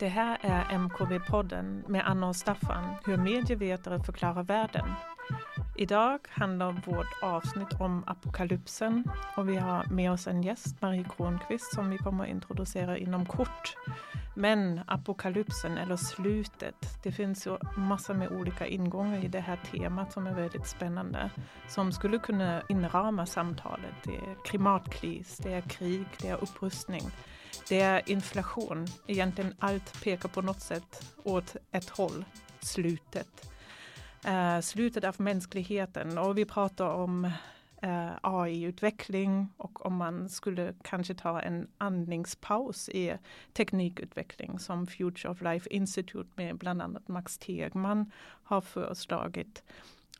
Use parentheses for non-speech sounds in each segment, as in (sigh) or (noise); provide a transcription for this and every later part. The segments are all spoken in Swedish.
Det här är MKV-podden med Anna och Staffan, hur medievetare förklarar världen. Idag handlar vårt avsnitt om apokalypsen och vi har med oss en gäst, Marie Kronqvist, som vi kommer att introducera inom kort. Men apokalypsen eller slutet, det finns ju massor med olika ingångar i det här temat som är väldigt spännande. Som skulle kunna inrama samtalet. Det är klimatkris, det är krig, det är upprustning. Det är inflation. Egentligen allt pekar på något sätt åt ett håll, slutet. Uh, slutet av mänskligheten och vi pratar om eh, uh, AI-utveckling och om man skulle kanske ta en andningspaus i teknikutveckling som Future of Life Institute med bland annat Max Tegman har föreslagit.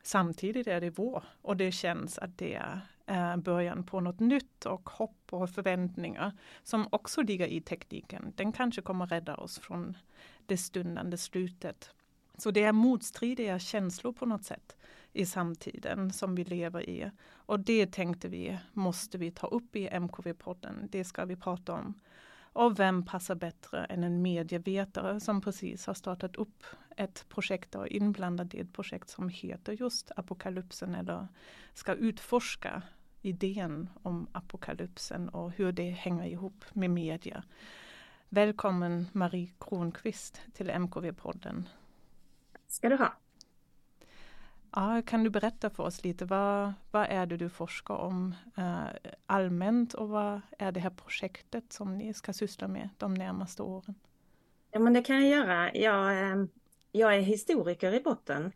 Samtidigt är det vår och det känns att det är eh, början på något nytt och hopp och förväntningar som också ligger i tekniken. Den kanske kommer rädda oss från det stundande slutet. Så det är motstridiga känslor på något sätt i samtiden som vi lever i. Och det tänkte vi måste vi ta upp i MKV-podden. Det ska vi prata om. Och vem passar bättre än en medievetare som precis har startat upp ett projekt och inblandad i ett projekt som heter just Apokalypsen eller ska utforska idén om apokalypsen och hur det hänger ihop med media. Välkommen Marie Kronqvist till MKV-podden. ska du ha. Ja, kan du berätta för oss lite, vad, vad är det du forskar om eh, allmänt och vad är det här projektet som ni ska syssla med de närmaste åren? Ja, men det kan jag göra. Jag, eh, jag är historiker i botten,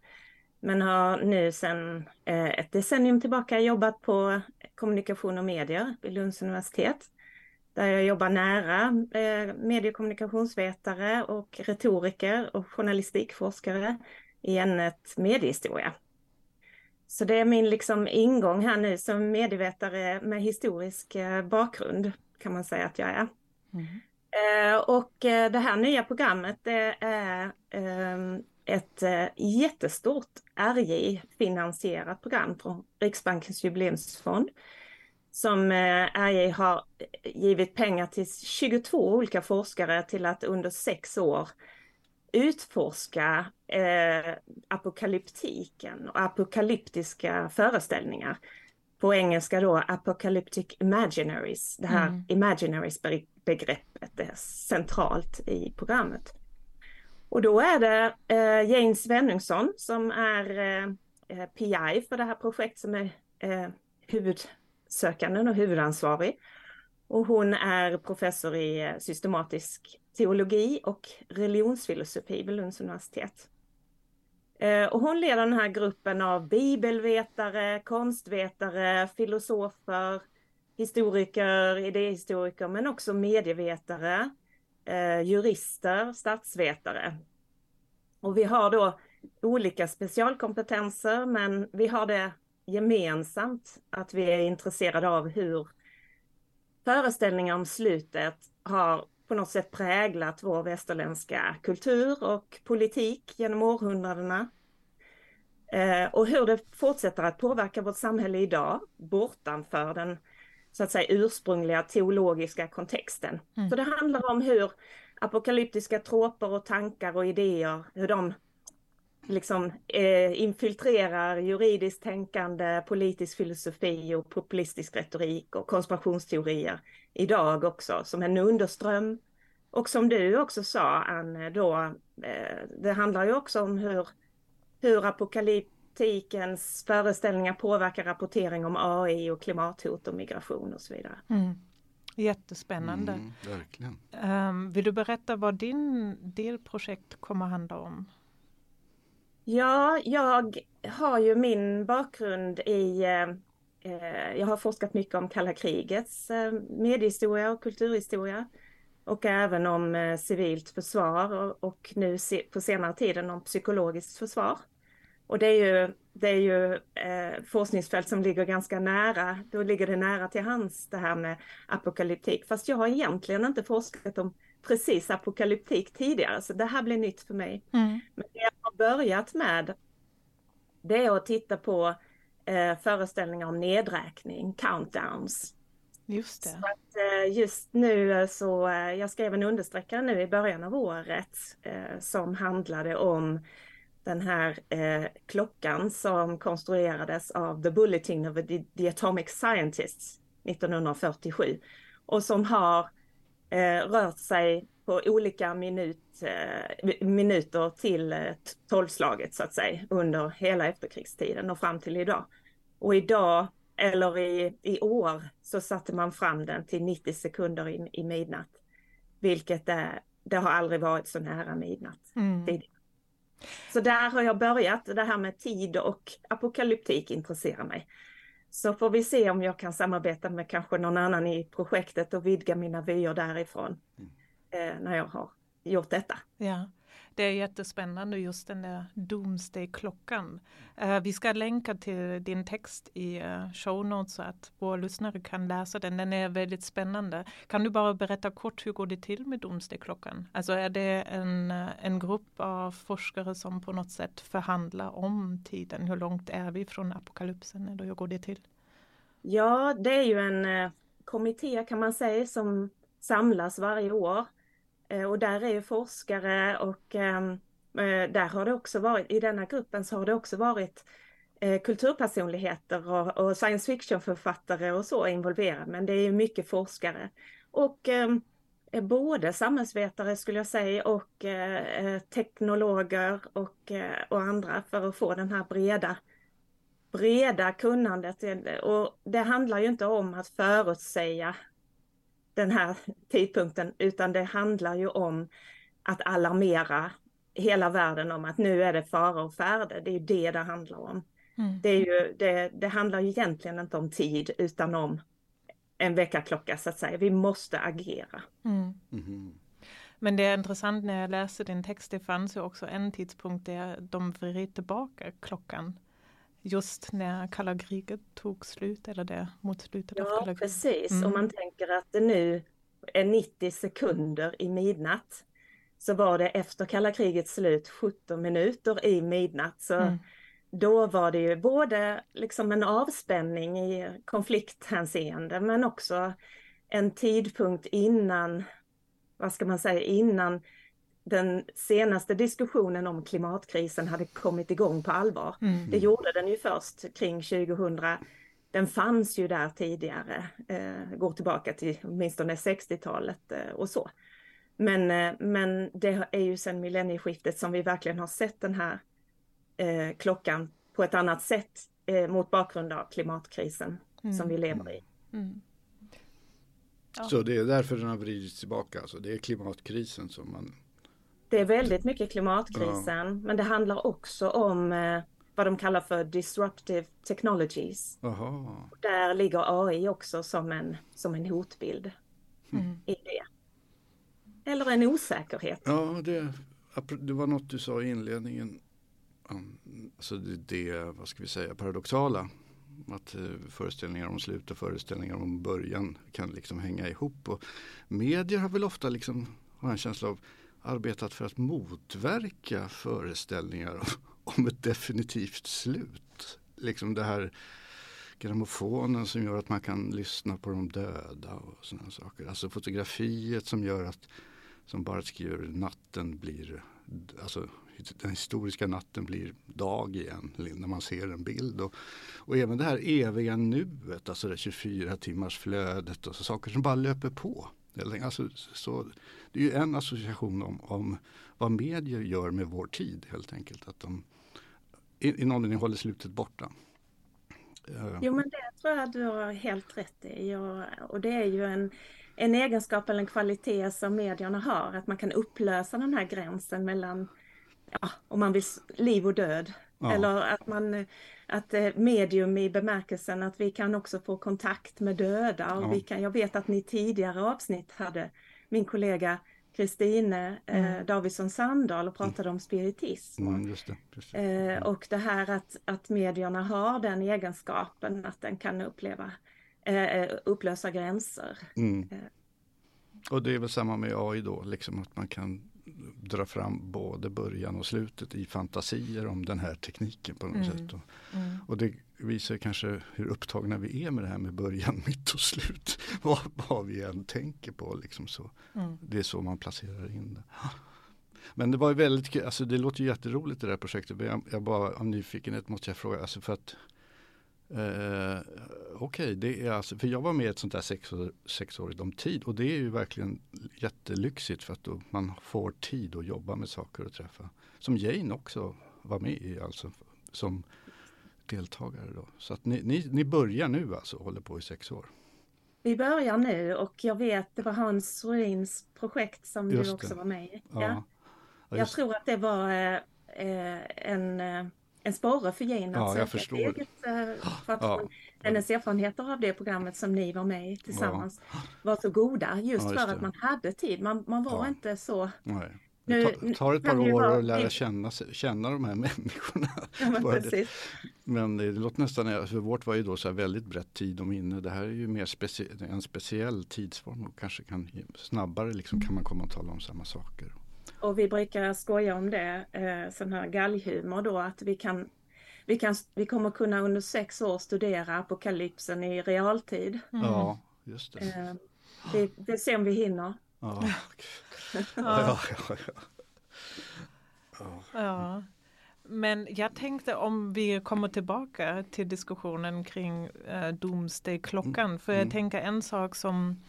men har nu sedan eh, ett decennium tillbaka jobbat på kommunikation och medier vid Lunds universitet. Där jag jobbar nära eh, medie och kommunikationsvetare och retoriker och journalistikforskare i ämnet mediehistoria. Så det är min liksom ingång här nu som medievetare med historisk eh, bakgrund kan man säga att jag är. Mm. Eh, och eh, det här nya programmet det är ehm, ett jättestort RJ-finansierat program från Riksbankens jubileumsfond som RJ har givit pengar till 22 olika forskare till att under sex år utforska eh, apokalyptiken och apokalyptiska föreställningar. På engelska då apocalyptic imaginaries. Det här mm. imaginaries begreppet är centralt i programmet. Och då är det eh, Jane Svenungsson som är eh, eh PI för det här projektet som är eh, huvudsökanden och huvudansvarig. Och hon är professor i eh, systematisk teologi och religionsfilosofi vid Lunds universitet. Eh, och hon leder den här gruppen av bibelvetare, konstvetare, filosofer, historiker, idéhistoriker men också medievetare, eh, jurister, statsvetare. Och vi har då olika specialkompetenser men vi har det gemensamt att vi är intresserade av hur föreställningar om slutet har på något sätt präglat vår västerländska kultur och politik genom århundradena. Eh, och hur det fortsätter att påverka vårt samhälle idag bortanför den så att säga ursprungliga teologiska kontexten. Mm. Så det handlar om hur apokalyptiska tråper och tankar och idéer, hur de liksom eh, infiltrerar juridiskt tänkande, politisk filosofi och populistisk retorik och konspirationsteorier idag också som en underström. Och som du också sa Anne, då, eh, det handlar ju också om hur, hur apokalyptikens föreställningar påverkar rapportering om AI och klimathot och migration och så vidare. Mm. Jättespännande. Mm, verkligen. Um, vill du berätta vad din delprojekt kommer handla om? Ja, jag har ju min bakgrund i eh, eh, jag har forskat mycket om kalla krigets eh, mediehistoria och kulturhistoria. Och även om eh, civilt försvar och, och, nu se, på senare tiden om psykologiskt försvar. Och det är ju, det är ju eh, forskningsfält som ligger ganska nära, då ligger det nära till hands det här med apokalyptik. Fast jag har egentligen inte forskat om precis apokalyptik tidigare, så det här blir nytt för mig. Mm. Men det jag har börjat med, det är att titta på eh, föreställningar om nedräkning, countdowns. Just det. Så att, just nu så, jag skrev en understreckare nu i början av året som handlade om den här eh, klockan som konstruerades av The Bulletin of the, the Atomic Scientists 1947 och som har eh, rört sig på olika minut, eh, minuter till eh, tolvslaget så att säga under hela efterkrigstiden och fram till idag. Och idag, eller i, i år, så satte man fram den till 90 sekunder i, i midnatt. Vilket är, det har aldrig varit så nära midnatt mm. Så där har jag börjat. Det här med tid och apokalyptik intresserar mig. Så får vi se om jag kan samarbeta med kanske någon annan i projektet och vidga mina vyer därifrån. Mm. Eh, när jag har gjort detta. Ja. Det är jättespännande just den där Doomsday-klockan. Uh, vi ska länka till din text i uh, show notes så att våra lyssnare kan läsa den. Den är väldigt spännande. Kan du bara berätta kort hur går det till med Doomsday-klockan? Alltså är det en, eh, en grupp av forskare som på något sätt förhandlar om tiden? Hur långt är vi från apokalypsen eller hur går det till? Ja, det är ju en kommitté kan man säga som samlas varje år Eh, och där är ju forskare och ehm, eh, där har det också varit, i denna gruppen så har det också varit eh, kulturpersonligheter och, och science fiction-författare och så involverade, men det är mycket forskare. Och ehm, eh, både samhällsvetare skulle jag säga och eh, teknologer och, eh, och andra för att få den här breda, breda kunnandet. Och det handlar ju inte om att förutsäga den här tidpunkten, utan det handlar ju om att alarmera hela världen om att nu är det fara och färde. Det är ju det det handlar om. Mm. Det, är ju, det, det handlar ju egentligen inte om tid utan om en väckarklocka så att säga. Vi måste agera. Mm. Mm. Men det är intressant när jag läser din text, det fanns ju också en tidpunkt där de vred tillbaka klockan just när kalla kriget tog slut eller det mot slutet av kalla kriget. Ja, precis. Mm. Om man tänker att det nu är 90 sekunder i midnatt så var det efter kalla krigets slut 17 minuter i midnatt. Så mm. då var det ju både liksom en avspänning i konflikthänseende men också en tidpunkt innan, vad ska man säga, innan den senaste diskussionen om klimatkrisen hade kommit igång på allvar. Mm. Det gjorde den ju först kring 2000. Den fanns ju där tidigare, eh, går tillbaka till åtminstone 60-talet eh, och så. Men, eh, men det är ju sedan millennieskiftet som vi verkligen har sett den här eh, klockan på ett annat sätt eh, mot bakgrund av klimatkrisen mm. som vi lever i. Mm. Ja. Så det är därför den har vridits tillbaka, alltså det är klimatkrisen som man det är väldigt mycket klimatkrisen, ja. men det handlar också om eh, vad de kallar för disruptive technologies. Aha. Där ligger AI också som en, som en hotbild mm. i det. Eller en osäkerhet. Ja, det, det var något du sa i inledningen. Alltså det, det vad ska vi säga, paradoxala. Att eh, föreställningar om slut och föreställningar om början kan liksom hänga ihop. Och medier har väl ofta liksom, har en känsla av, arbetat för att motverka föreställningar om ett definitivt slut. Liksom det här grammofonen som gör att man kan lyssna på de döda och sådana saker. Alltså fotografiet som gör att, som Barth skriver natten blir, alltså den historiska natten blir dag igen när man ser en bild. Och, och även det här eviga nuet, alltså det 24 timmars flödet och så saker som bara löper på. Alltså, så, det är ju en association om, om vad medier gör med vår tid helt enkelt. Att de i, i någon mening håller slutet borta. Eh. Jo men det tror jag du har helt rätt i. Och, och det är ju en, en egenskap eller en kvalitet som medierna har. Att man kan upplösa den här gränsen mellan ja, om man vill liv och död. Ja. Eller att man att eh, medium i bemärkelsen att vi kan också få kontakt med döda. Och ja. vi kan, jag vet att ni tidigare avsnitt hade min kollega Kristine eh, mm. Davidsson Sandahl och pratade mm. om spiritism. Mm, just det, just det. Eh, och det här att, att medierna har den egenskapen att den kan uppleva, eh, upplösa gränser. Mm. Eh. Och det är väl samma med AI då, liksom att man kan dra fram både början och slutet i fantasier om den här tekniken på något mm. sätt. Och, mm. och det visar kanske hur upptagna vi är med det här med början, (laughs) mitt och slut. vad, vad vi än tänker på liksom så. Mm. Det är så man placerar in det. Men det var ju väldigt kul, alltså det låter ju jätteroligt det där projektet. Jag, jag bara av nyfikenhet måste jag fråga, alltså för att eh, Okej, okay, det är alltså, för jag var med i ett sånt där sexår, sexårigt om tid och det är ju verkligen jättelyxigt för att då man får tid att jobba med saker och träffa. Som Jane också var med i alltså som deltagare då. Så att ni, ni, ni börjar nu alltså, håller på i sex år. Vi börjar nu och jag vet det var Hans Rudins projekt som Just du också det. var med i. Ja. ja. Ja, jag tror att det var eh, en, eh, en sporre för Jane att ja, jag förstår. Eget, eh, för att ja. hennes erfarenheter av det programmet som ni var med i tillsammans ja. var så goda just, just för att man hade tid. Man, man var inte så Nej. Det tar ett par år att lära känna, känna de här (laughs) människorna. Ja, men, det. men det låter nästan, för vårt var ju då så väldigt brett tid och minne. Det här är ju mer specie, en speciell tidsform och kanske kan snabbare liksom kan man komma och tala om samma saker. Och vi brukar skoja om det, eh, sån här galghumor då, att vi kan vi, kan, vi kommer kunna under sex år studera apokalypsen i realtid. Mm. Ja, just det. Eh, det. Det ser om vi hinner. Ja, ja, ja, ja. ja. Men jag tänkte om vi kommer tillbaka till diskussionen kring uh, Doomsday-klockan. Mm. För jag mm. tänker en sak som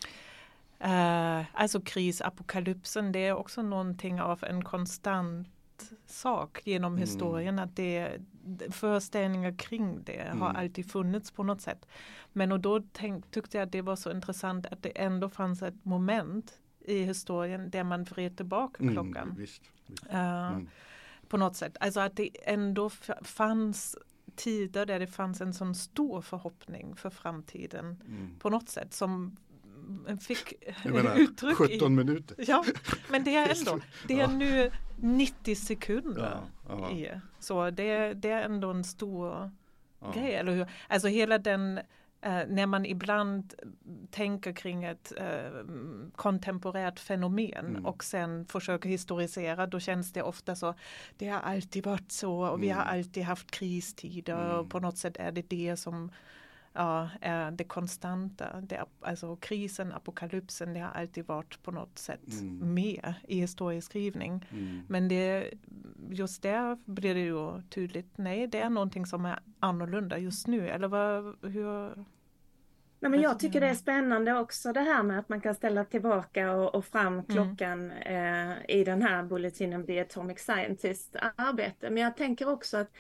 uh, Alltså krisapokalypsen, det är också någonting av en konstant sak genom mm. historien. Att det, föreställningar kring det mm. har alltid funnits på något sätt. Men och då tänk, tyckte jag att det var så intressant att det ändå fanns ett moment i historien där man vred tillbaka mm, klockan. Mm, visst, visst. Uh, på något sätt. Alltså att det ändå fanns tider där det fanns en sån stor förhoppning för framtiden mm. på något sätt som fick menar, uttryck 17 i. minuter. Ja, men det är (laughs) ändå, det är nu 90 sekunder. Ja. I. Så det, det är ändå en stor grej, eller hur? Alltså hela den Uh, när man ibland tänker kring ett uh, kontemporärt fenomen mm. och sen försöker historisera, då känns det ofta så, det har alltid varit så och mm. vi har mm. alltid haft kristider mm. och på något sätt är det det som ja, är det konstanta. Det, alltså krisen, apokalypsen, det har alltid varit på något sätt mm. med i historieskrivning. Mm. Men det, just där blir det ju tydligt, nej det är någonting som är annorlunda just nu. Eller vad, hur, Nej, men jag tycker det är spännande också det här med att man kan ställa tillbaka och, och fram mm. klockan mm. eh, i den här Bulletin of the Atomic Scientist arbete. Men jag tänker också att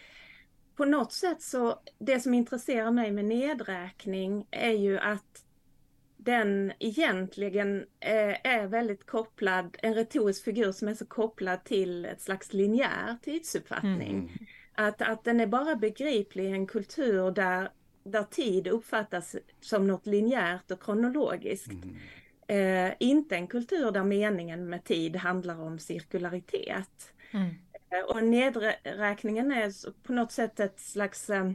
på något sätt så det som intresserar mig med nedräkning är ju att den egentligen eh, är väldigt kopplad, en retorisk figur som är så kopplad till ett slags linjär tidsuppfattning. Mm. Att, att den är bara begriplig i en kultur där där tid uppfattas som något linjärt och kronologiskt. Mm. Eh, inte en kultur där meningen med tid handlar om cirkularitet. Mm. Eh, och nedräkningen är på något sätt ett slags eh,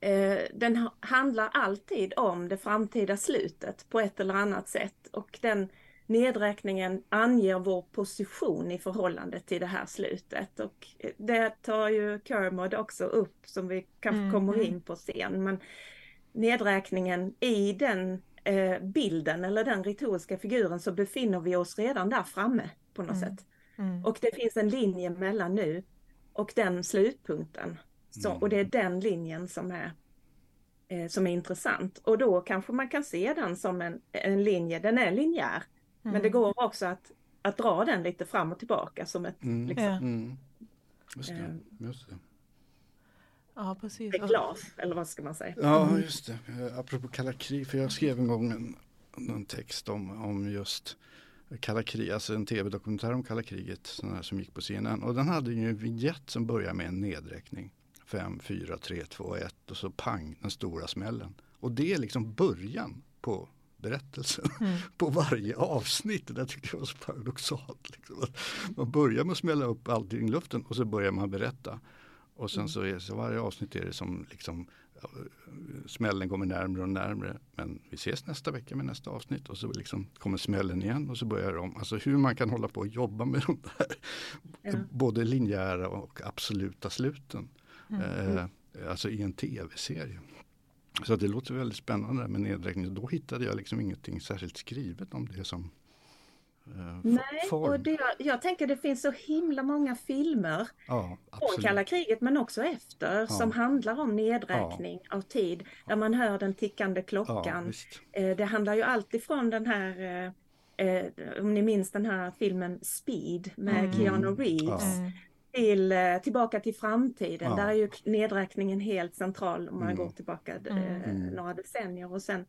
eh den handlar alltid om det framtida slutet på ett eller annat sätt och den nedräkningen anger vår position i förhållande till det här slutet. Och det tar ju Kermod också upp som vi kanske mm. kommer in på sen. Men nedräkningen i den eh, bilden eller den retoriska figuren så befinner vi oss redan där framme på något mm. sätt. Mm. Och det finns en linje mellan nu och den slutpunkten. Så, och det är den linjen som är eh, som är intressant. Och då kanske man kan se den som en, en linje, den är linjär. Mm. Men det mm. går också att, att dra den lite fram och tillbaka som ett mm. Liksom, mm. Just, det, ehm. just det. Ja, precis. Ett glas, eller vad ska man säga? Ja, mm. just det. Apropå kalla krig, för jag skrev en gång en, en text om, om just kalla krig, alltså en tv-dokumentär om kalla kriget sån här som gick på CNN. Och den hade ju en vignett som börjar med en nedräkning. 5, 4, 3, 2, 1 och så pang, den stora smällen. Och det är liksom början på berättelsen mm. (laughs) på varje avsnitt. Det där tyckte jag var så paradoxalt. Liksom. Man börjar med att smälla upp allting i luften och så börjar man berätta. Och sen mm. så är så varje avsnitt är det som liksom smällen kommer närmre och närmre. Men vi ses nästa vecka med nästa avsnitt och så liksom kommer smällen igen och så börjar om. Alltså hur man kan hålla på och jobba med de där ja. både linjära och absoluta sluten. Mm. Eh, alltså i en tv-serie. Så det låter väldigt spännande med nedräkning. Då hittade jag liksom ingenting särskilt skrivet om det som Nej, form. och det, jag tänker det finns så himla många filmer ja, från kalla kriget men också efter ja. som handlar om nedräkning ja. av tid. Där man hör den tickande klockan. Eh, det handlar ju alltid från den här eh, eh, om ni minns den här filmen Speed med mm. Keanu Reeves. Mm till eh, Tillbaka till framtiden. Där är ju nedräkningen helt central om man mm. går tillbaka eh, mm. några decennier. Och sen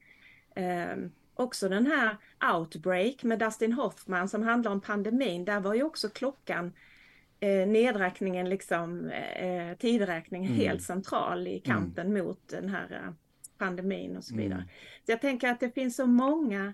eh, också den här Outbreak med Dustin Hoffman som handlar om pandemin. Där var ju också klockan eh, nedräkningen, liksom eh, tidräkningen mm. helt central i kampen mm. mot den här eh, pandemin och så vidare. Mm. Så jag tänker att det finns så många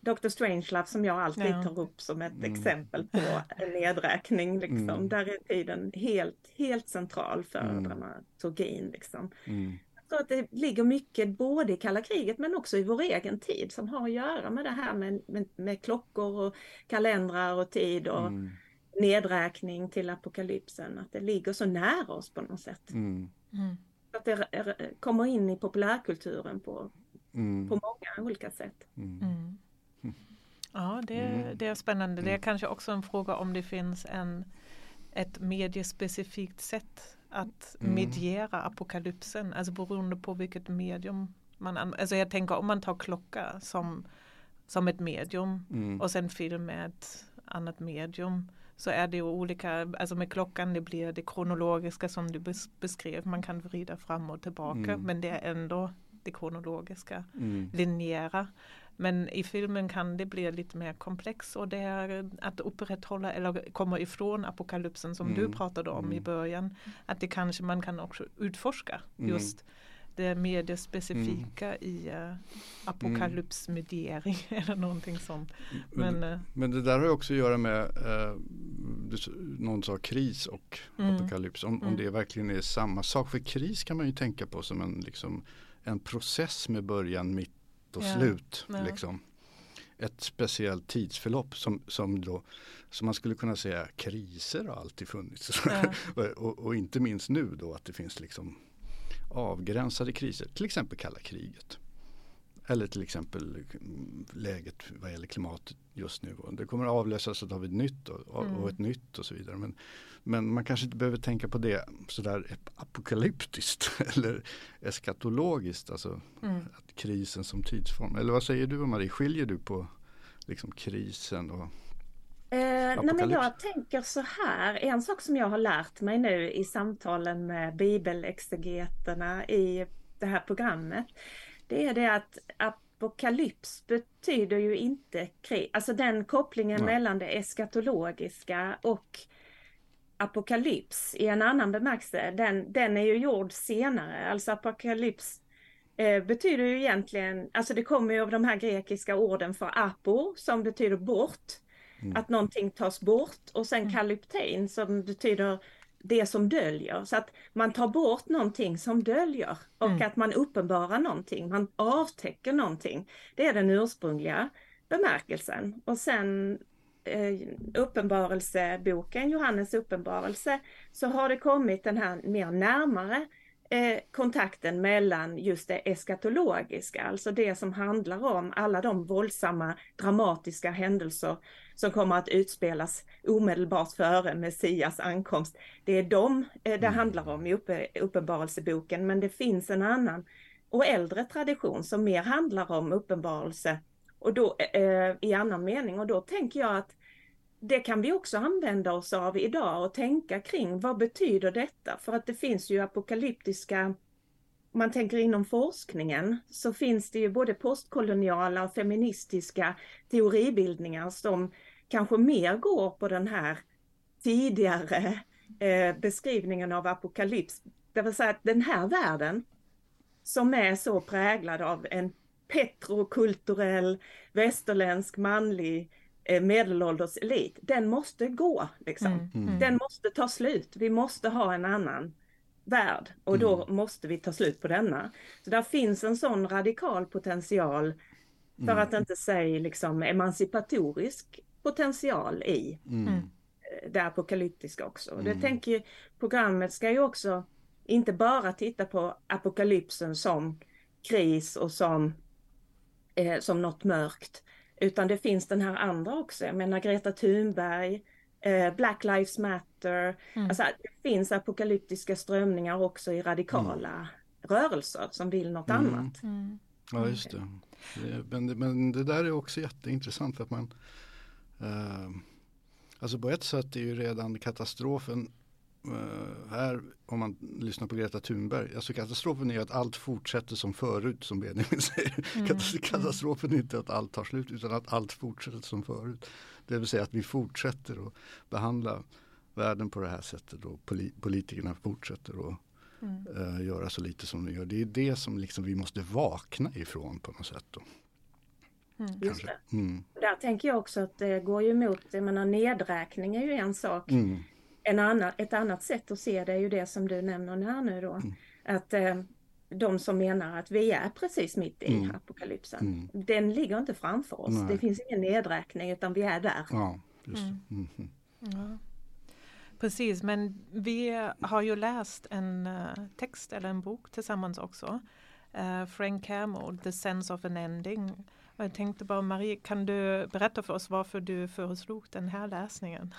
Dr. Strangelove som jag alltid ja. tar upp som ett mm. exempel på (laughs) en nedräkning. Liksom. Mm. Där är tiden helt, helt central för mm. dramaturgin. Liksom. Mm. Tror att det ligger mycket både i kalla kriget men också i vår egen tid som har att göra med det här med, med, med klockor och kalendrar och tid och mm. nedräkning till apokalypsen. Att det ligger så nära oss på något sätt. Mm. Mm. Att det kommer in i populärkulturen på, på många olika sätt. Ja, det, mm. det är spännande. Det är mm. kanske också en fråga om det finns en, ett mediespecifikt sätt att mm. mediera apokalypsen, alltså beroende på vilket medium man använder. Alltså jag tänker om man tar klocka som, som ett medium mm. och sen film med ett annat medium så är det ju olika, alltså med klockan det blir det kronologiska som du beskrev, man kan vrida fram och tillbaka mm. men det är ändå det kronologiska, mm. linjära. Men i filmen kan det bli lite mer komplext och det är att upprätthålla eller komma ifrån apokalypsen som mm. du pratade om mm. i början. Att det kanske man kan också utforska mm. just det mediespecifika mm. i uh, apokalypsmediering (laughs) eller någonting sånt. Men, men, uh, men, det där har också att göra med, uh, någon sa kris och mm. apokalyps, om, om mm. det verkligen är samma sak. För kris kan man ju tänka på som en, liksom, en process med början, mitt och ja. slut. Ja. Liksom. Ett speciellt tidsförlopp som, som, då, som man skulle kunna säga kriser har alltid funnits. Ja. (laughs) och, och, och, inte minst nu då att det finns liksom avgränsade kriser, till exempel kalla kriget. Eller till exempel läget vad gäller klimatet just nu. Det kommer att avlösas av ett nytt och, mm. och ett nytt och så vidare. Men, men man kanske inte behöver tänka på det sådär apokalyptiskt (laughs) eller eskatologiskt. Alltså mm. att krisen som tidsform. Eller vad säger du Marie, skiljer du på liksom krisen och Eh, nej men jag tänker så här, en sak som jag har lärt mig nu i samtalen med bibelexegeterna i det här programmet det är det att apokalyps betyder ju inte krig. Alltså den kopplingen Nej. mellan det eskatologiska och apokalyps i en annan bemärkelse, den, den är ju gjord senare. Alltså apokalyps eh, betyder ju egentligen, alltså det kommer ju av de här grekiska orden för apo som betyder bort. Mm. Att någonting tas bort och sen mm. kalyptein som betyder det som döljer. Så att man tar bort någonting som döljer och mm. att man uppenbarar någonting, man avtäcker någonting. Det är den ursprungliga bemärkelsen. Och sen eh, uppenbarelseboken, Johannes uppenbarelse, så har det kommit den här mer närmare eh, kontakten mellan just det eskatologiska, alltså det som handlar om alla de våldsamma dramatiska händelser som kommer att utspelas omedelbart före Messias ankomst. Det är de eh, det mm. handlar om i uppe, Uppenbarelseboken, men det finns en annan och äldre tradition som mer handlar om uppenbarelse och då, eh, i annan mening. Och då tänker jag att det kan vi också använda oss av idag och tänka kring vad betyder detta? För att det finns ju apokalyptiska om man tänker inom forskningen så finns det ju både postkoloniala och feministiska teoribildningar som kanske mer går på den här tidigare eh, beskrivningen av apokalyps. Det vill säga att den här världen som är så präglad av en petrokulturell västerländsk manlig eh, medelålders elit, den måste gå. Liksom. Mm, mm. Den måste ta slut. Vi måste ha en annan värld och då mm. måste vi ta slut på denna. Så där finns en sån radikal potential för mm. att inte säga liksom emancipatorisk potential i mm. Eh, det apokalyptiska också. Mm. Det tänker programmet ska ju också inte bara titta på apokalypsen som kris och som, eh, som något mörkt, utan det finns den här andra också. Jag menar Greta Thunberg, eh, Black Lives Matter. Mm. Alltså, det finns apokalyptiska strömningar också i radikala mm. rörelser som vill något mm. annat. Mm. Ja, just det. Men, men det där är också jätteintressant för att man eh, Alltså på ett sätt är ju redan katastrofen här, om man lyssnar på Greta Thunberg, alltså katastrofen är att allt fortsätter som förut som Benjamin säger. Mm. Katastrofen är inte att allt tar slut utan att allt fortsätter som förut. Det vill säga att vi fortsätter att behandla världen på det här sättet och politikerna fortsätter att mm. uh, göra så lite som de gör. Det är det som liksom vi måste vakna ifrån på något sätt. Då. Mm. Just det. Mm. Där tänker jag också att det går ju emot, jag menar nedräkning är ju en sak. Mm. En annan, ett annat sätt att se det är ju det som du nämner här nu då. Mm. Att eh, de som menar att vi är precis mitt i mm. apokalypsen. Mm. Den ligger inte framför oss. Nej. Det finns ingen nedräkning utan vi är där. Ja, just mm. ja. Precis, men vi har ju läst en uh, text eller en bok tillsammans också. Uh, Frank Hamill, The Sense of an Ending. Jag tänkte bara Marie, kan du berätta för oss varför du föreslog den här läsningen?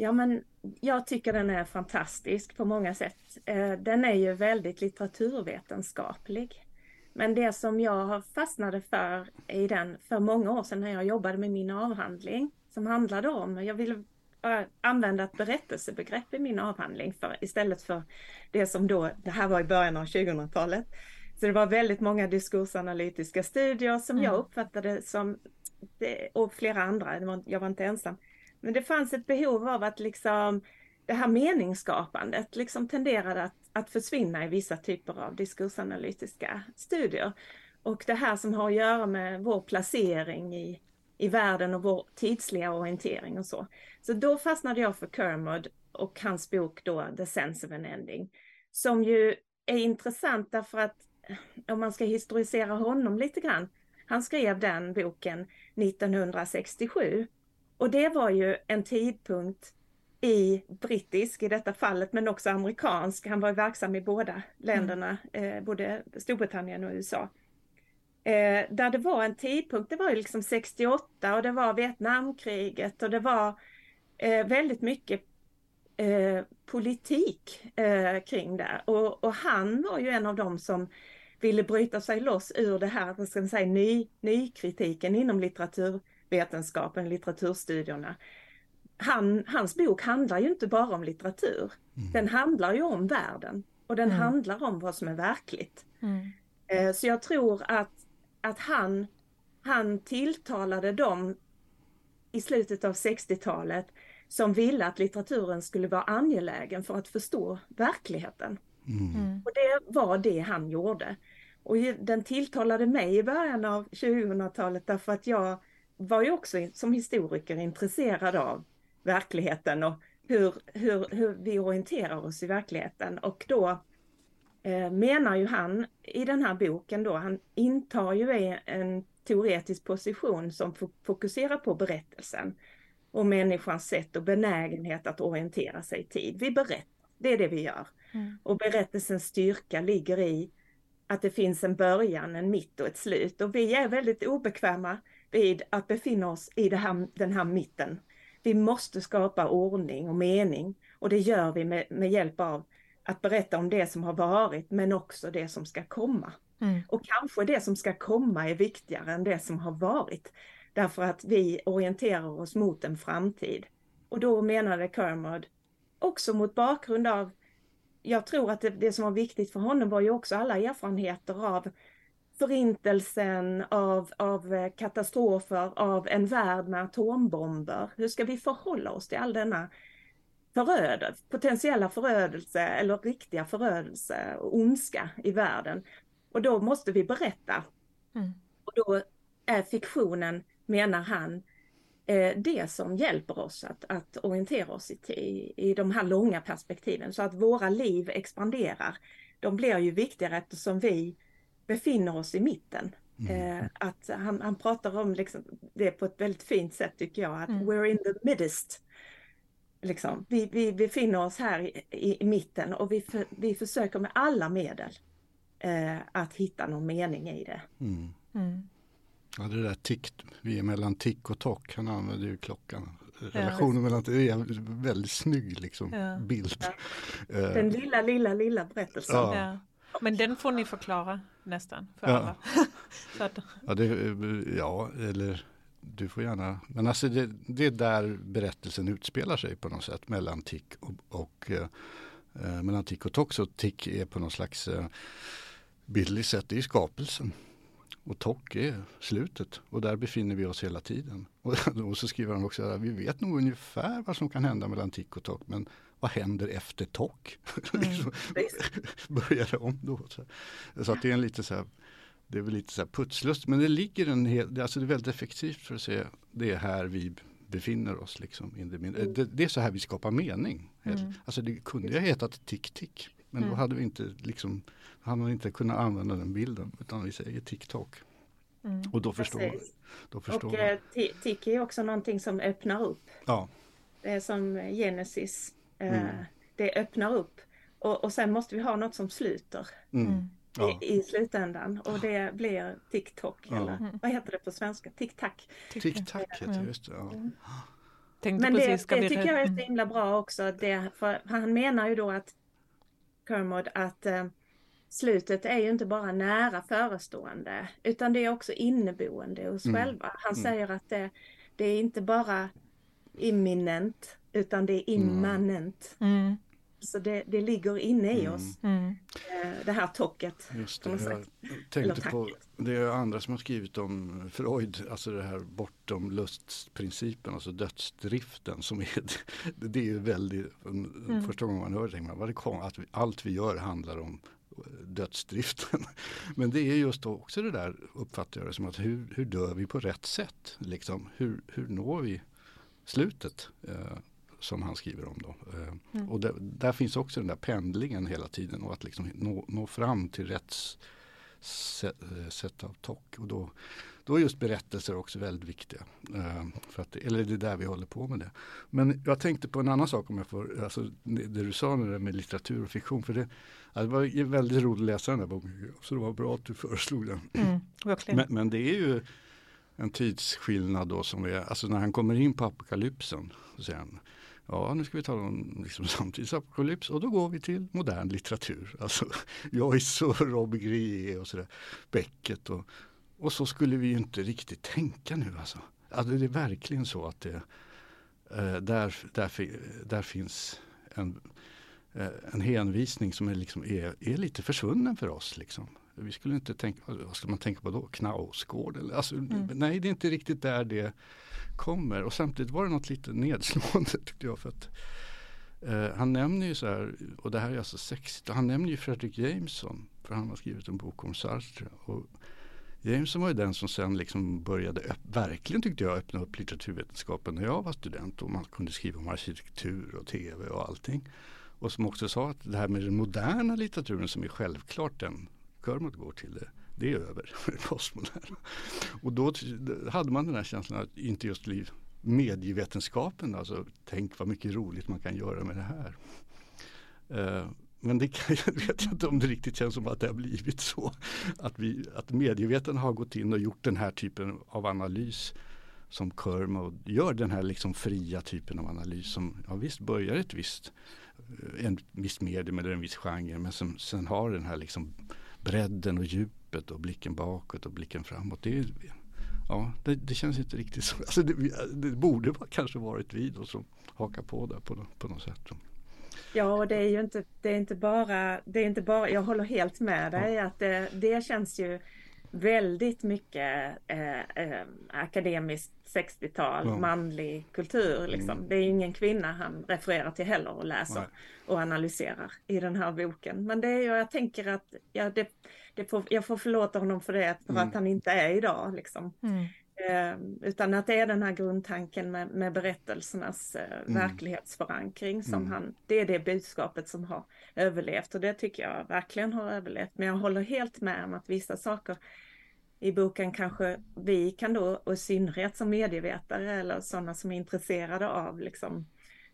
Ja men jag tycker den är fantastisk på många sätt. Eh, den är ju väldigt litteraturvetenskaplig. Men det som jag fastnade för i den för många år sedan när jag jobbade med min avhandling som handlade om, jag ville eh, använda ett berättelsebegrepp i min avhandling för, istället för det som då, det här var i början av 2000-talet, så det var väldigt många diskursanalytiska studier som mm. jag uppfattade som, och flera andra, jag var inte ensam. Men det fanns ett behov av att liksom det här meningsskapandet liksom tenderade att, att försvinna i vissa typer av diskursanalytiska studier. Och det här som har att göra med vår placering i, i världen och vår tidsliga orientering och så. Så då fastnade jag för Kermod och hans bok då The Sense of an Ending. Som ju är intressant därför att om man ska historisera honom lite grann. Han skrev den boken 1967 och det var ju en tidpunkt i brittisk i detta fallet men också amerikansk. Han var verksam i båda länderna, mm. eh, både Storbritannien och USA. Eh, där det var en tidpunkt, det var ju liksom 68 och det var Vietnamkriget och det var eh, väldigt mycket eh, politik eh, kring det. Och, och, han var ju en av dem som ville bryta sig loss ur det här, vad ska man säga, ny, nykritiken inom litteratur litteraturvetenskapen, litteraturstudierna. Han, hans bok handlar ju inte bara om litteratur. Mm. Den handlar ju om världen och den mm. handlar om vad som är verkligt. Mm. Eh, så jag tror att, att han, han tilltalade dem i slutet av 60-talet som ville att litteraturen skulle vara angelägen för att förstå verkligheten. Mm. mm. Och det var det han gjorde. Och den tilltalade mig i början av 2000-talet därför att jag var ju också som historiker intresserad av verkligheten och hur, hur, hur vi orienterar oss i verkligheten. Och då eh, menar ju han i den här boken då, han intar ju en teoretisk position som fokuserar på berättelsen och människans sätt och benägenhet att orientera sig i tid. Vi berättar, det är det vi gör. Mm. Och berättelsens styrka ligger i att det finns en början, en mitt och ett slut. Och vi är väldigt obekväma vid att befinna oss i här, den här mitten. Vi måste skapa ordning och mening och det gör vi med, med hjälp av att berätta om det som har varit men också det som ska komma. Mm. Och kanske det som ska komma är viktigare än det som har varit. Därför att vi orienterar oss mot en framtid. Och då menade Kermod, också mot bakgrund av jag tror att det, det, som var viktigt för honom var ju också alla erfarenheter av förintelsen, av, av eh, katastrofer, av en värld med atombomber. Hur ska vi förhålla oss till all denna förödelse, potentiella förödelse eller riktiga förödelse och ondska i världen? Och då måste vi berätta. Mm. Och då är fiktionen, menar han, Eh, det som hjälper oss att, att orientera oss i, i de här långa perspektiven så att våra liv expanderar. De blir ju viktigare eftersom vi befinner oss i mitten. Mm. Eh, att han, han pratar om liksom det på ett väldigt fint sätt tycker jag, att mm. we're in the midst. Liksom. Vi, vi befinner oss här i, i, i mitten och vi, för, vi försöker med alla medel eh, att hitta någon mening i det. Mm. Mm. Ja, det där tick, vi är mellan tick och tock, han använder ju klockan. Relationen mellan, det är en väldigt snygg liksom, Ja. bild. Ja. Eh, Den lilla, lilla, lilla berättelsen. Ja. Men den får ni förklara nästan för Ja. alla. (laughs) Så att, Ja, det, ja, eller du får gärna. Men alltså det, det är där berättelsen utspelar sig på något sätt mellan Tick och, och eh, mellan Tick och Tock. Så Tick är på något slags eh, bildligt sätt, det är skapelsen. Och Tock är slutet och där befinner vi oss hela tiden. (laughs) Och, och så skriver han också att vi vet nog ungefär vad som kan hända mellan Tick och Tock men vad händer efter Tock? (laughs) liksom, Visst. (laughs) börjar det om då. Så, så att det är en lite så här, det är väl lite så här putslust, men det ligger en hel, alltså det är väldigt effektivt för att se, det är här vi befinner oss liksom. min- det, det är så här vi skapar mening. Mm. Alltså det kunde ju ha hetat tick tick, men då Mm. hade vi inte liksom, hade man inte kunnat använda den bilden, utan vi säger tick-tock. mm. Och då förstår, Precis. då förstår Och eh, ti- tick är också någonting som öppnar upp. Ja, Det är som Genesis. Eh, Mm. Det öppnar upp. Och, och sen måste vi ha något som sluter mm, Mm. ja. i, i slutändan. Och det blir TikTok. Ja. Eller Mm. vad heter det på svenska? Tick-tack. Tick-tack heter det, Mm. just det. Ja. Tänkte Men det, precis, ska det tycker jag är så himla bra också. Det, för han menar ju då att Kermod att eh, slutet är ju inte bara nära förestående utan det är också inneboende hos Mm. själva. Han Mm. säger att det, det är inte bara imminent utan det är immanent. Mm. Så det, det ligger inne i Mm. oss, Mm. eh, det här tocket. Just det, jag tänkte på, det är andra som har skrivit om Freud, alltså det här bortom lustprincipen, alltså dödsdriften som är, (laughs) det, är ju väldigt, Mm. första gången man hör det tänker man, vad det kom, att vi, allt vi gör handlar om dödsdriften. (laughs) Men det är just också det där, uppfattar jag det som att hur, hur dör vi på rätt sätt? Liksom, hur, hur når vi slutet? Som han skriver om då. Eh, Mm. Och där, där finns också den där pendlingen hela tiden och att liksom nå, nå fram till rätt sätt, eh, sätt av tock. Och då, då är just berättelser också väldigt viktiga. Eh, för att, eller det är där vi håller på med det. Men jag tänkte på en annan sak om jag får, alltså det, det du sa nu med litteratur och fiktion. För det, det var väldigt roligt att läsa den där boken. Så det var bra att du föreslog den. Mm. Men, men det är ju en tidsskillnad då som är, alltså när han kommer in på apokalypsen han Ja, nu ska vi tala om liksom (laughs) samtidsapokalyps och då går vi till modern litteratur. Alltså (laughs) Joyce och Robert Grier och sådär. Beckett och, och så skulle vi ju inte riktigt tänka nu alltså. alltså det är verkligen så att det, eh, där, där, där finns en, eh, en hänvisning som är, liksom, är, är lite försvunnen för oss. Liksom. Vi skulle inte tänka, vad ska man tänka på då? Knausgård? Eller, alltså, Nej, det är inte riktigt där det kommer. Och samtidigt var det något lite nedslående (laughs) tyckte jag. För att, eh, han nämner ju så här, och det här är alltså 60, han nämner ju Fredrik Jameson. För han har skrivit en bok om Sartre. Och Jameson var ju den som sen liksom började, öpp- verkligen tyckte jag, öppna upp litteraturvetenskapen när jag var student. Och man kunde skriva om arkitektur och tv och allting. Och som också sa att det här med den moderna litteraturen som är självklart den Kermod går till det, det är över, (laughs) postmodern. Och då hade man den här känslan att inte just liv, medievetenskapen, alltså tänk vad mycket roligt man kan göra med det här. Uh, men det kan, (laughs) jag vet inte om det riktigt känns som att det har blivit så. Att, vi, att medievetarna har gått in och gjort den här typen av analys som Kermod gör, den här liksom fria typen av analys som ja, visst börjar ett visst eh, en viss medium eller en viss genre men som sen har den här liksom bredden och djupet och blicken bakåt och blicken framåt. Det, är, ja, det, det känns inte riktigt så. Alltså det, det borde kanske varit vi då som hakar på där på, på något sätt. Ja, och det är ju inte, det är inte bara, det är inte bara, jag håller helt med dig att det, det känns ju väldigt mycket eh, eh, akademiskt 60-tal, Ja. manlig kultur. Liksom. Mm. Det är ingen kvinna han refererar till heller och läser Nej. och analyserar i den här boken. Men det är ju, jag tänker att ja, det, det får, jag får förlåta honom för det, för Mm. att han inte är idag. Liksom. Mm. Eh, utan att det är den här grundtanken med, med berättelsernas eh, Mm. verklighetsförankring som Mm. han, det är det budskapet som har överlevt och det tycker jag verkligen har överlevt. Men jag håller helt med om att vissa saker i boken kanske vi kan då, och i synnerhet som medievetare eller sådana som är intresserade av liksom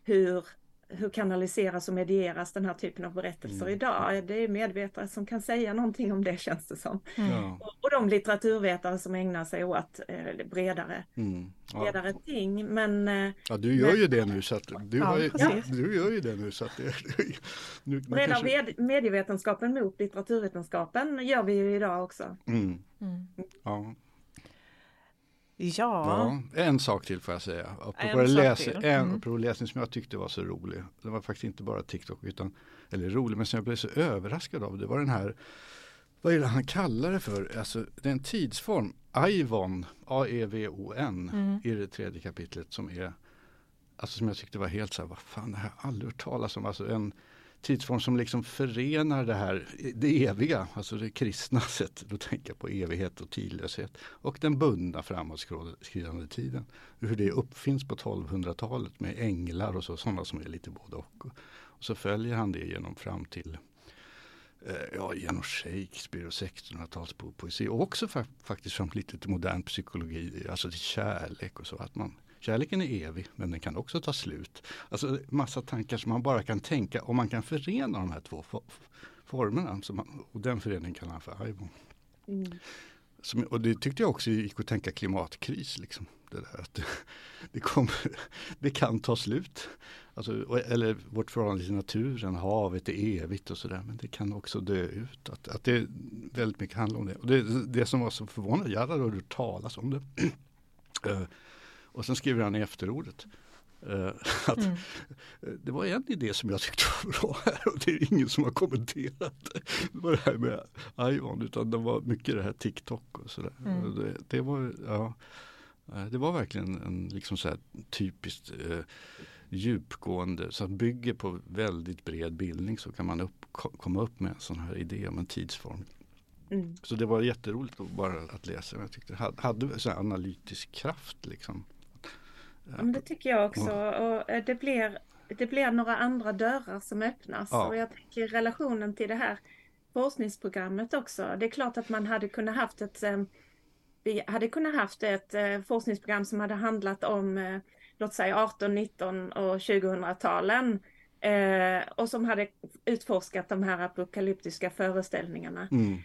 hur hur kanaliseras och medieras den här typen av berättelser mm. idag? Det är medvetare som kan säga någonting om det känns det som. Mm. Och, och de litteraturvetare som ägnar sig åt eh, bredare, mm. ja. bredare ting. Men, eh, ja, du gör men, ju det nu så att du, ja, ju, du, gör ju det nu så att det, (laughs) nu, Breda kanske... medievetenskapen mot litteraturvetenskapen gör vi ju idag också. Mm. Mm. Ja. Ja. ja. En sak till får jag säga. Apropå, en läs, en, mm. läsning som jag tyckte var så rolig. Det var faktiskt inte bara TikTok utan, eller rolig, men som jag blev så överraskad av. Det var den här, vad är det han kallar det för? Alltså det är en tidsform. Aivon, A-E-V-O-N mm. i det tredje kapitlet som är, alltså som jag tyckte var helt så här, vad fan det här har jag aldrig hört talas om. Alltså en tidsform som liksom förenar det här, det eviga, alltså det kristna (laughs) sättet att tänka på evighet och tidlöshet och den bundna framåtskridande tiden. Hur det uppfinns på 1200-talet med änglar och så, sådana som är lite både och. Och så följer han det genom fram till eh, ja, genom Shakespeare och 1600-talspoesi och också fa faktiskt fram lite till modern psykologi, alltså till kärlek och så. att man Kärleken är evig men den kan också ta slut. Alltså massa tankar som man bara kan tänka om man kan förena de här två formerna. Man, och den föreningen kallar han för Aivon. Mm. Som, och det tyckte jag också gick att tänka klimatkris. Liksom. Det, där, att (laughs) det, det, kommer, (laughs) det kan ta slut. Alltså, eller vårt förhållande till naturen, havet är evigt och sådär. Men det kan också dö ut. Att, att det väldigt mycket handlar om det. Och det, det som var så förvånande, jag hade hört talas om det. (clears throat) Och sen skriver han i efterordet. Uh, (laughs) att mm. (laughs) Det var en idé som jag tyckte var bra här och det är ingen som har kommenterat (laughs) det. var det här med Ivan utan det var mycket det här TikTok och sådär. Mm. Det, det, var, ja, eh, det var verkligen en liksom så här typiskt eh, djupgående, så att bygger på väldigt bred bildning så kan man upp, komma upp med en sån här idé om en tidsform. Mm. Så det var jätteroligt att bara att läsa. Jag tyckte det hade, hade analytisk kraft liksom. Ja, men det tycker jag också. Och eh, det, blir, det blir några andra dörrar som öppnas. Ja. Och jag tänker relationen till det här forskningsprogrammet också. Det är klart att man hade kunnat haft ett eh, vi hade kunnat haft ett eh, forskningsprogram som hade handlat om låt säga 18, 19 och 2000-talen och som hade utforskat de här apokalyptiska föreställningarna. Mm.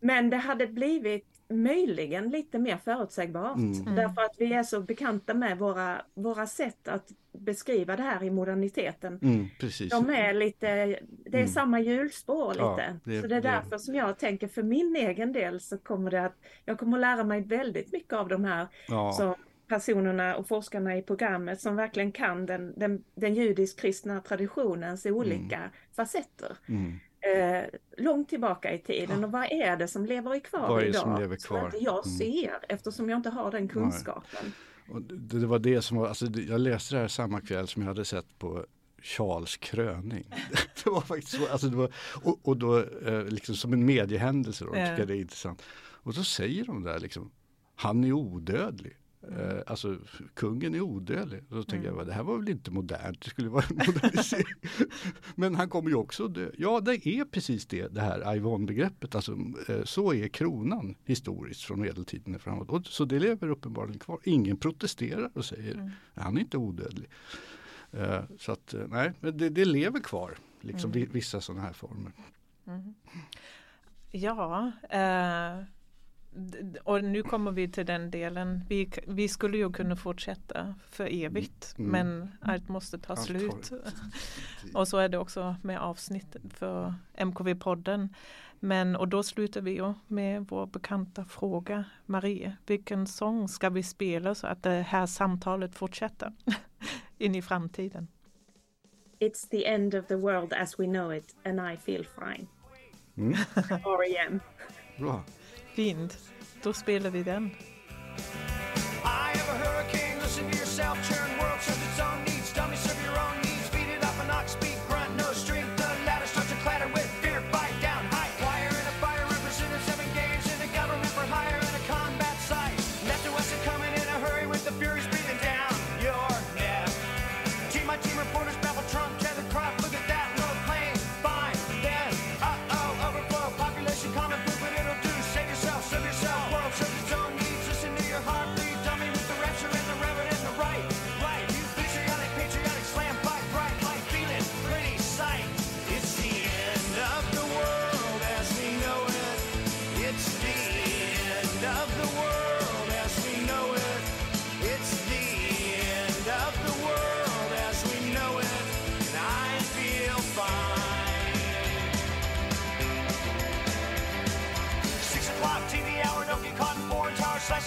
Men det hade blivit möjligen lite mer förutsägbart. Mm. mm. Därför att vi är så bekanta med våra, våra sätt att beskriva det här i moderniteten. Mm, precis. De är lite, det är mm. samma hjulspår lite. Ja, det, så det är därför det. som jag tänker för min egen del så kommer det att, jag kommer att lära mig väldigt mycket av de här ja. så, personerna och forskarna i programmet som verkligen kan den, den, den judisk-kristna traditionens olika mm. facetter. Mm eh, långt tillbaka i tiden och vad är det som lever kvar vad är idag? Som lever kvar? Som inte jag mm. ser mm. eftersom jag inte har den kunskapen. Det, det, var det som var, alltså, jag läste det här samma kväll som jag hade sett på Charles kröning. (laughs) (laughs) det var faktiskt så, alltså det var, och, och då eh, liksom som en mediehändelse då, tycker jag det är intressant. Och så säger de där liksom, han är odödlig. Eh, alltså kungen är odödlig. Då tänker mm. jag, det här var väl inte modernt, det skulle vara (laughs) modernisering. Men han kommer ju också dö. Ja, det är precis det, det här Aivon-begreppet. Alltså, eh, så är kronan historiskt från medeltiden och framåt. Och, så det lever uppenbarligen kvar. Ingen protesterar och säger, mm. han är inte odödlig. Eh, så att, nej, men det, det lever kvar, liksom mm. vissa sådana här former. Mm. Ja, eh och nu kommer vi till den delen. Vi, vi skulle ju kunna fortsätta för evigt mm. men allt måste ta allt slut. (laughs) och så är det också med avsnitt för MKV-podden. Men och då slutar vi ju med vår bekanta fråga. Marie, vilken sång ska vi spela så att det här samtalet fortsätter (laughs) in i framtiden? It's the end of the world as we know it and I feel fine. Mm. (laughs) R.E.M. Bra. Fint. Då spelar vi den.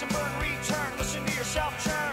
And burn, return, listen to yourself churn.